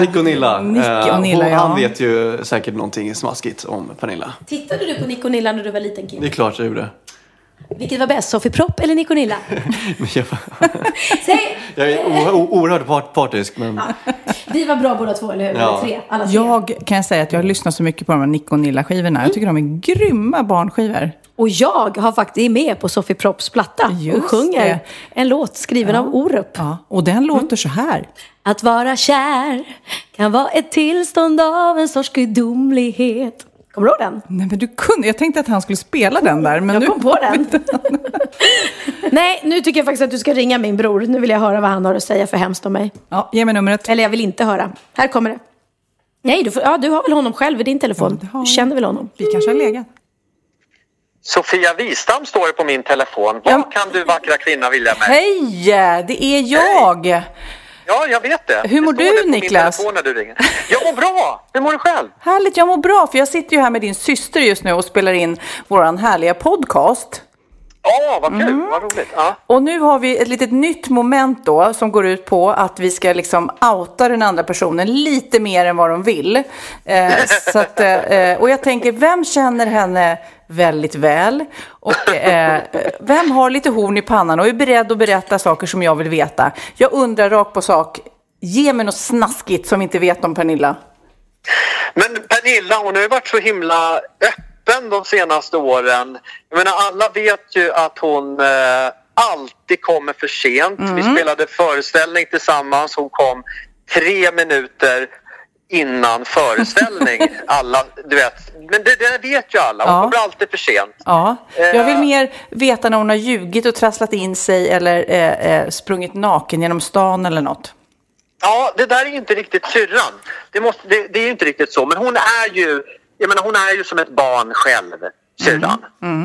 C: Nick och Nilla.
A: Nick och
C: Eh,
A: Nilla,
C: hon-
A: ja.
C: Han vet ju säkert någonting smaskigt om Pernilla.
B: Tittade du på Nick och Nilla när du var liten
C: Det är klart jag gjorde.
B: Vilket var bäst, Sofie Propp eller Nick och Nilla?
C: Men *laughs* jag, *laughs* jag är oerhört part- partisk men
B: Vi var bra båda två, eller hur?
C: Ja.
B: Tre. Alla tre.
A: Jag kan säga att jag har lyssnat så mycket på de här Nick och Nilla-skivorna. Jag tycker de är grymma barnskivor.
B: Och jag har faktiskt är med på Sofie Propps platta
A: Just
B: och sjunger
A: det.
B: en låt skriven av Orup.
A: Ja, och den låter så här.
B: Att vara kär kan vara ett tillstånd av en sorts gudomlighet. Kommer du ihåg den?
A: Nej, men du kunde. Jag tänkte att han skulle spela den där. Men
B: Jag
A: nu
B: kom på den. *laughs* Nej, nu tycker jag faktiskt att du ska ringa min bror. Nu vill jag höra vad han har att säga för hemskt om mig.
A: Ja, ge mig numret.
B: Eller jag vill inte höra. Här kommer det. Nej, du, får, ja, du har väl honom själv i din telefon?
A: Ja, har
B: du känner väl honom?
A: Vi kanske har legat.
G: Sofia Wistam står det på min telefon. Vad kan du vackra kvinna vilja med?
A: Hej! Det är jag.
G: Ja, jag vet det.
A: Hur mår
G: det
A: du,
G: det
A: Niklas?
G: När du ringer. Jag mår bra. Hur mår du själv?
A: Härligt, jag mår bra. För jag sitter ju här med din syster just nu och spelar in våran härliga podcast.
G: Ja, vad kul.
A: Mm.
G: Vad roligt. Ja.
A: Och nu har vi ett litet nytt moment då som går ut på att vi ska liksom outa den andra personen lite mer än vad de vill. Eh, att, eh, och jag tänker, vem känner henne väldigt väl? Och eh, vem har lite horn i pannan och är beredd att berätta saker som jag vill veta? Jag undrar rakt på sak, ge mig något snaskigt som vi inte vet om Pernilla.
G: Men Pernilla, hon har ju varit så himla öppen de senaste åren. Jag menar, alla vet ju att hon eh, alltid kommer för sent. Vi spelade föreställning tillsammans. Hon kom tre minuter innan föreställning. *laughs* Alla, du vet. Men det, det vet ju alla. Hon
A: Ja.
G: kommer alltid för sent.
A: Ja, jag vill
G: Eh.
A: mer veta när hon har ljugit och trasslat in sig eller eh, eh, sprungit naken genom stan eller något.
G: Ja, det där är ju inte riktigt syrran. Det, måste, det, det är ju inte riktigt så. Men hon är ju, jag menar, hon är ju som ett barn själv, syrran.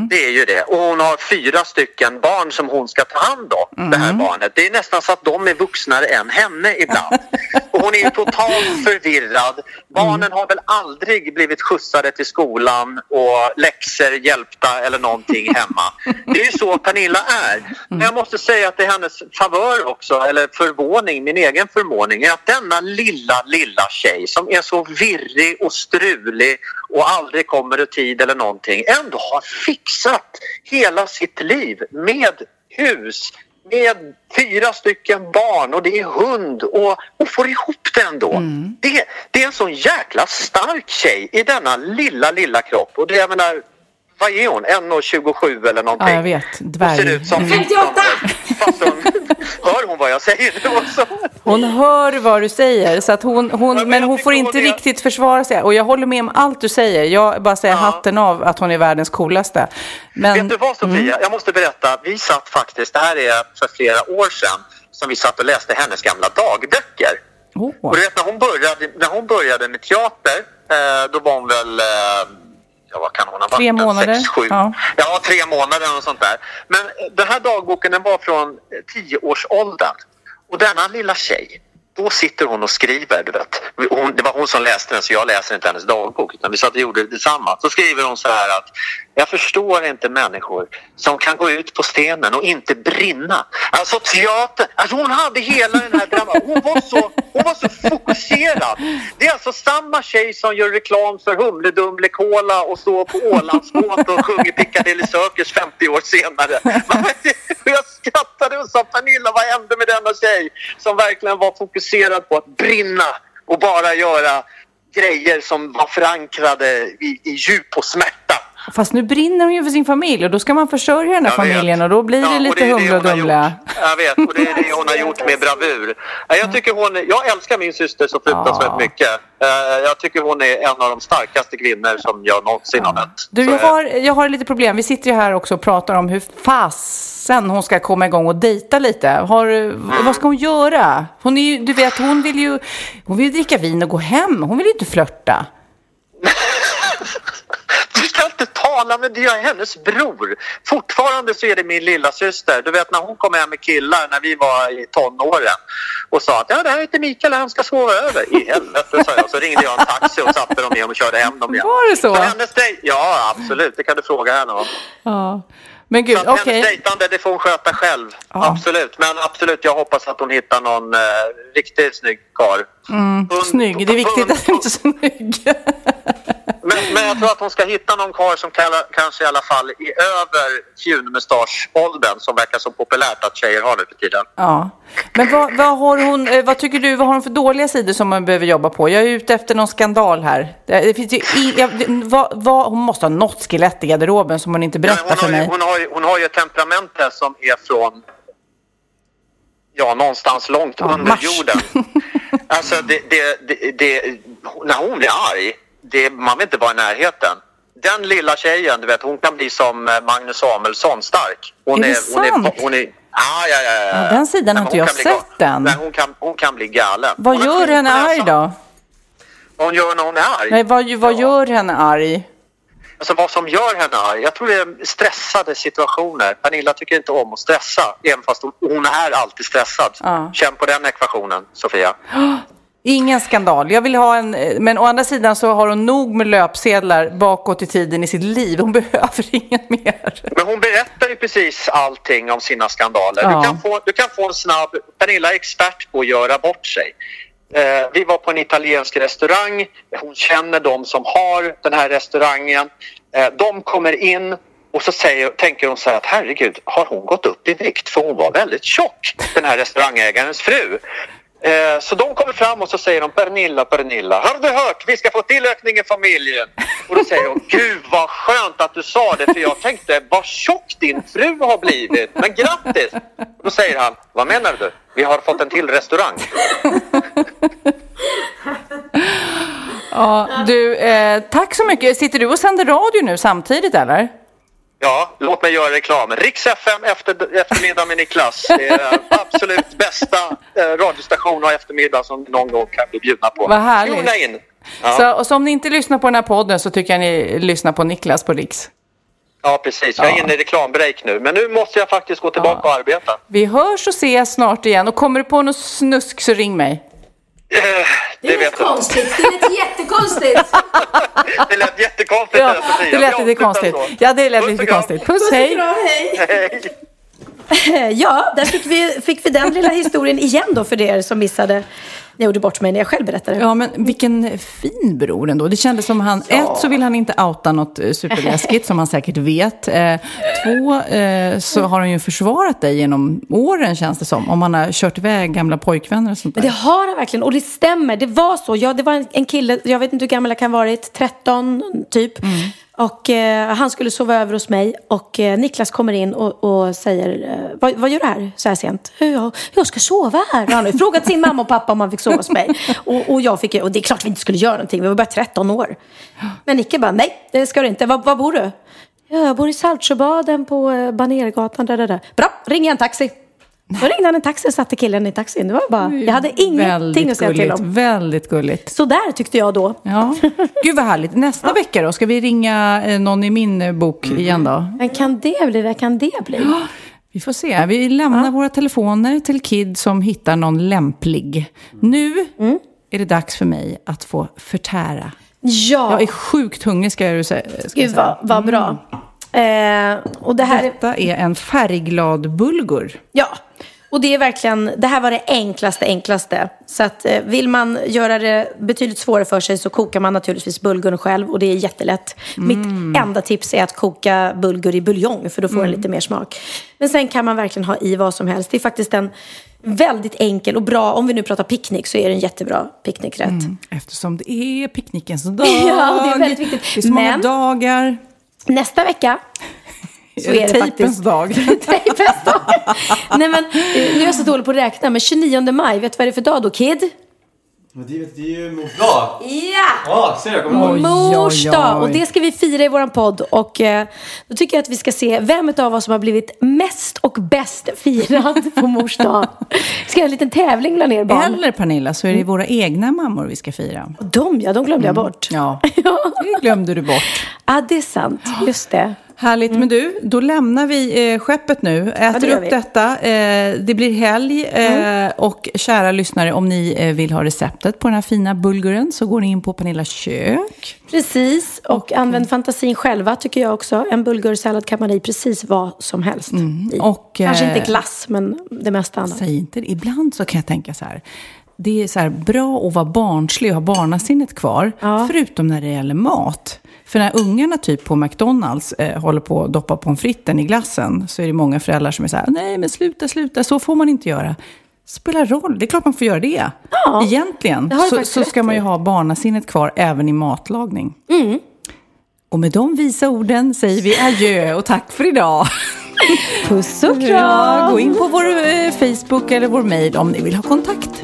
G: Det är ju det. Och hon har fyra stycken barn som hon ska ta hand om, det här barnet. Det är nästan så att de är vuxnare än henne ibland. *laughs* Och hon är ju totalt förvirrad. Barnen har väl aldrig blivit skjutsade till skolan och läxor hjälpta eller någonting hemma. Det är ju så Pernilla är. Men jag måste säga att det är hennes favör också, eller förvåning, min egen förvåning, är att denna lilla, lilla tjej som är så virrig och strulig och aldrig kommer i tid eller någonting ändå har fixat hela sitt liv med hus, med fyra stycken barn och det är hund och, och får ihop det ändå. Det, det är en sån jäkla stark tjej i denna lilla, lilla kropp. Och det, jag menar, vad är hon? 1,27 eller någonting?
A: Ja, jag vet. Dvärg.
G: ser ut som 15 hon, hör hon vad jag säger nu också?
A: Hon hör vad du säger, så att hon, hon,
G: men
A: men hon får inte
G: hon är-
A: riktigt försvara sig. Och jag håller med om allt du säger. Jag bara säger
G: Ja.
A: hatten av att hon är världens coolaste. Men,
G: Vet du vad Sofia? Jag måste berätta. Vi satt faktiskt, det här är för flera år sedan, som vi satt och läste hennes gamla dagböcker.
A: Åh.
G: Och du vet när hon började, när hon började med teater, eh, då var hon väl, eh, ja vad kan hon ha varit?
A: Tre månader,
G: Sex, sju.
A: ja.
G: Ja. tre månader och sånt där. Men den här dagboken den var från eh, tioårsåldern. Och denna lilla tjej, då sitter hon och skriver, du vet. Hon, det var hon som läste den så jag läser inte hennes dagbok utan vi satt och gjorde det tillsammans. Då skriver hon så här att jag förstår inte människor som kan gå ut på scenen och inte brinna. Alltså teater, alltså hon hade hela den här drömmen. Hon var så, hon var så fokuserad. Det är alltså samma tjej som gör reklam för Humle Dumle Cola och står på Ålandsbåt och sjunger Piccadilly Circus 50 år senare. *laughs* Jag skrattade och sa Pernilla, vad hände med denna tjej som verkligen var fokuserad på att brinna och bara göra grejer som var förankrade i, i djup och smärta.
A: Fast nu brinner hon ju för sin familj och då ska man försörja den här familjen och då blir
G: Ja,
A: det lite humle och dumle.
G: gjort. Jag vet, och det är det hon har gjort med bravur. Ja, Jag, tycker hon, jag älskar min syster så fruktansvärt
A: Ja.
G: mycket. Eh, Jag tycker hon är en av de starkaste kvinnor som jag någonsin har mött.
A: Du, jag har, jag har lite problem. Vi sitter ju här också och pratar om hur fasen hon ska komma igång och dejta lite. Har,
G: Mm.
A: Vad ska hon göra? Hon är ju, du vet, hon vill ju hon vill dricka vin och gå hem. Hon vill ju inte flörta.
G: Du ska inte ta tala med det är hennes bror. Fortfarande så är det min lilla syster. Du vet när hon kom hem med killar när vi var i tonåren och sa att ja, det här heter Mikael och han ska sova över. I helvete sa jag. Så ringde jag en taxi och satte dem igen och körde hem dem igen.
A: Var det så?
G: hennes dej- ja, absolut. Det kan du fråga henne om.
A: Ja. Men gud,
G: Så
A: okej.
G: hennes dejtande det får hon sköta själv. Absolut. Men absolut, jag hoppas att hon hittar någon eh, riktigt snygg karl.
A: Mm, snygg, det är viktigt att hon är snygg.
G: Men, men jag tror att hon ska hitta någon karl som kalla, kanske i alla fall är över fjunmustaschåldern som verkar så populärt att tjejer har nu för tiden.
A: Ja. Men vad, vad, har hon, eh, vad tycker du, vad har hon för dåliga sidor som man behöver jobba på? Jag är ute efter någon skandal här. Det, finns ju i, jag, vad, vad, hon måste ha något skelett i garderoben som hon inte berättar
G: hon,
A: för
G: ju,
A: mig.
G: hon, har ju, hon har ju ett temperament som är från ja, någonstans långt
A: Ja,
G: under
A: Mars.
G: jorden. *laughs* Alltså, det, det, det, när hon blir arg, det, man vill inte vara i närheten. Den lilla tjejen, du vet, hon kan bli som eh, Magnus Samuelsson stark. Hon
A: Är det
G: hon
A: sant?
G: Hon är, ja, ja, ja, ja.
A: Ja, den sidan har inte jag sett än.
G: Nej, hon, kan, hon kan bli galen.
A: Vad
G: Hon
A: gör henne arg då?
G: Vad hon gör när hon är arg?
A: Nej, vad, vad gör henne arg?
G: Alltså vad som gör henne arg? Jag tror det är stressade situationer. Pernilla tycker inte om att stressa, även fast hon, är alltid stressad.
A: Ja.
G: Känn på den ekvationen, Sofia. *gasps*
A: Ingen skandal. Jag vill ha en, eh, men å andra sidan så har hon nog med löpsedlar bakåt i tiden i sitt liv. Hon *laughs* behöver inget mer.
G: Men hon berättar ju precis allting om sina skandaler.
A: Ja.
G: Du, kan få, du kan få en snabb... Pernilla är expert på att göra bort sig. Eh, vi var på en italiensk restaurang. Hon känner de som har den här restaurangen. Eh, de kommer in och så säger, tänker hon så här att herregud, har hon gått upp i vikt? För hon var väldigt tjock, den här restaurangägarens fru. Eh, Så de kommer fram och så säger de Pernilla, Pernilla, har du hört? Vi ska få tillökning i familjen. Och då säger hon, gud vad skönt att du sa det för jag tänkte vad tjock din fru har blivit. Men grattis! Och då säger han, vad menar du? Vi har fått en till restaurang.
A: Ja, du, eh, tack så mycket. Sitter du och sänder radio nu samtidigt eller?
G: Ja, låt mig göra reklam. Riks FM efter, eftermiddag med Niklas. Det är absolut bästa eh, radiostation och eftermiddag som någon gång kan bli bjudna på.
A: Vad härligt.
G: Tuna in! Ja.
A: Så, och så om ni inte lyssnar på den här podden så tycker jag ni lyssnar på Niklas på Riks.
G: Ja, precis. Jag är inne i reklambreak nu. Men nu måste jag faktiskt gå tillbaka och arbeta.
A: Vi hörs och ses snart igen och kommer du på något snusk så ring mig.
G: Eh, det vet du.
E: Konstigt, det lät *laughs* jättekonstigt.
G: Det lät jättekonstigt.
A: Ja, det lät lite konstigt. Ja, det lät
G: Puss
A: lite konstigt. Puss, hej!
G: Hej. *laughs* *laughs*
B: Ja, där fick vi, fick vi den lilla historien igen då för er som missade jag gjorde bort mig när jag själv berättade.
A: Ja, men vilken fin bror ändå. Det kändes som han, ett så vill han inte outa något eh, superläskigt som han säkert vet. Eh, två eh, så har han ju försvarat dig genom åren känns det som. Om han har kört iväg gamla pojkvänner och sånt där.
B: Men det har han verkligen och det stämmer. Det var så. Ja, det var en, en kille, jag vet inte hur gammal jag kan ha varit, 13 typ. Och eh, han skulle sova över hos mig och eh, Niklas kommer in och, och säger, eh, vad, vad gör du här så här sent? Jag, jag ska sova här. Han har ju frågat sin mamma och pappa om han fick sova hos mig. Och, och, jag fick, och det är klart vi inte skulle göra någonting, vi var bara 13 år. Men Nicke bara, nej det ska du inte. Var, var bor du? Ja, jag bor i Saltsjöbaden på eh, Banergatan. Där, där, där. Bra, ring en taxi. Då ringde han en taxi och satte killen i taxin. Det var bara, jag hade ingenting att säga till
A: gulligt,
B: om.
A: Väldigt gulligt.
B: Så där tyckte jag då.
A: Ja. Gud vad härligt. Nästa vecka då, ska vi ringa eh, någon i min eh, bok igen då?
B: Men kan det bli? Vad kan det bli?
A: Vi får se. Vi lämnar våra telefoner till Kid som hittar någon lämplig. Nu
B: Mm.
A: är det dags för mig att få förtära.
B: Ja,
A: Jag är sjukt hungrig ska jag säga. Ska
B: gud vad, vad bra. Eh, och det här är,
A: Detta är en färgglad bulgur.
B: ja. Och det är verkligen, det här var det enklaste, enklaste. Så att eh, vill man göra det betydligt svårare för sig så kokar man naturligtvis bulgurn själv och det är jättelätt. Mitt enda tips är att koka bulgur i buljong för då får den lite mer smak. Men sen kan man verkligen ha i vad som helst. Det är faktiskt en väldigt enkel och bra, om vi nu pratar picknick så är det en jättebra picknickrätt.
A: Eftersom det är picknickens dag. *laughs*
B: Ja, det är väldigt viktigt.
A: Det är så många
B: Men-
A: dagar.
B: Nästa vecka så
A: Är det
B: är det
A: tejpens dag? *laughs*
B: Tejpens dag. Nej men, eh, nu är jag så dålig på att räkna, men 29 maj, vet du vad det är för dag då, Kid?
C: Det, är ju mors dag.
B: Ja!
C: Ja, ser jag. Kommer ihåg.
B: Mors dag! Och det ska vi fira i våran podd. Och eh, då tycker jag att vi ska se vem av oss som har blivit mest och bäst firad på mors dag. Ska göra en liten tävling bland er barn.
A: Eller Pernilla, så är det våra egna mammor vi ska fira.
B: Och de ja, de glömde jag bort. *laughs*
A: Ja, det glömde du bort.
B: Ja, det är sant. Just det.
A: Härligt, men du, då lämnar vi eh, skeppet nu. Äter
B: det gör
A: upp detta. Eh, det blir helg. Eh, Och kära lyssnare, om ni eh, vill ha receptet på den här fina bulguren så går ni in på Pernillas kök.
B: Precis, och använd fantasin själva tycker jag också. En bulgursallad kan man ha i precis vad som helst. i.
A: och,
B: Kanske
A: eh,
B: inte glass, men det mesta annat.
A: Säg inte det. Ibland så kan jag tänka så här. Det är så här bra att vara barnslig och ha barnasinnet kvar. Förutom när det gäller mat. För när ungarna typ på McDonalds eh, håller på att doppa pommes fritesen i glassen. Så är det många föräldrar som är så här. Nej men sluta, sluta. Så får man inte göra. Spelar roll. Det är klart man får göra det.
B: Ja,
A: Egentligen
B: det
A: så, så ska man ju ha barnasinnet kvar även i matlagning.
B: Mm.
A: Och med de visa orden säger vi adjö och tack för idag. *laughs*
B: Puss och kram!
A: Ja, gå in på vår eh, Facebook eller vår mejl om ni vill ha kontakt.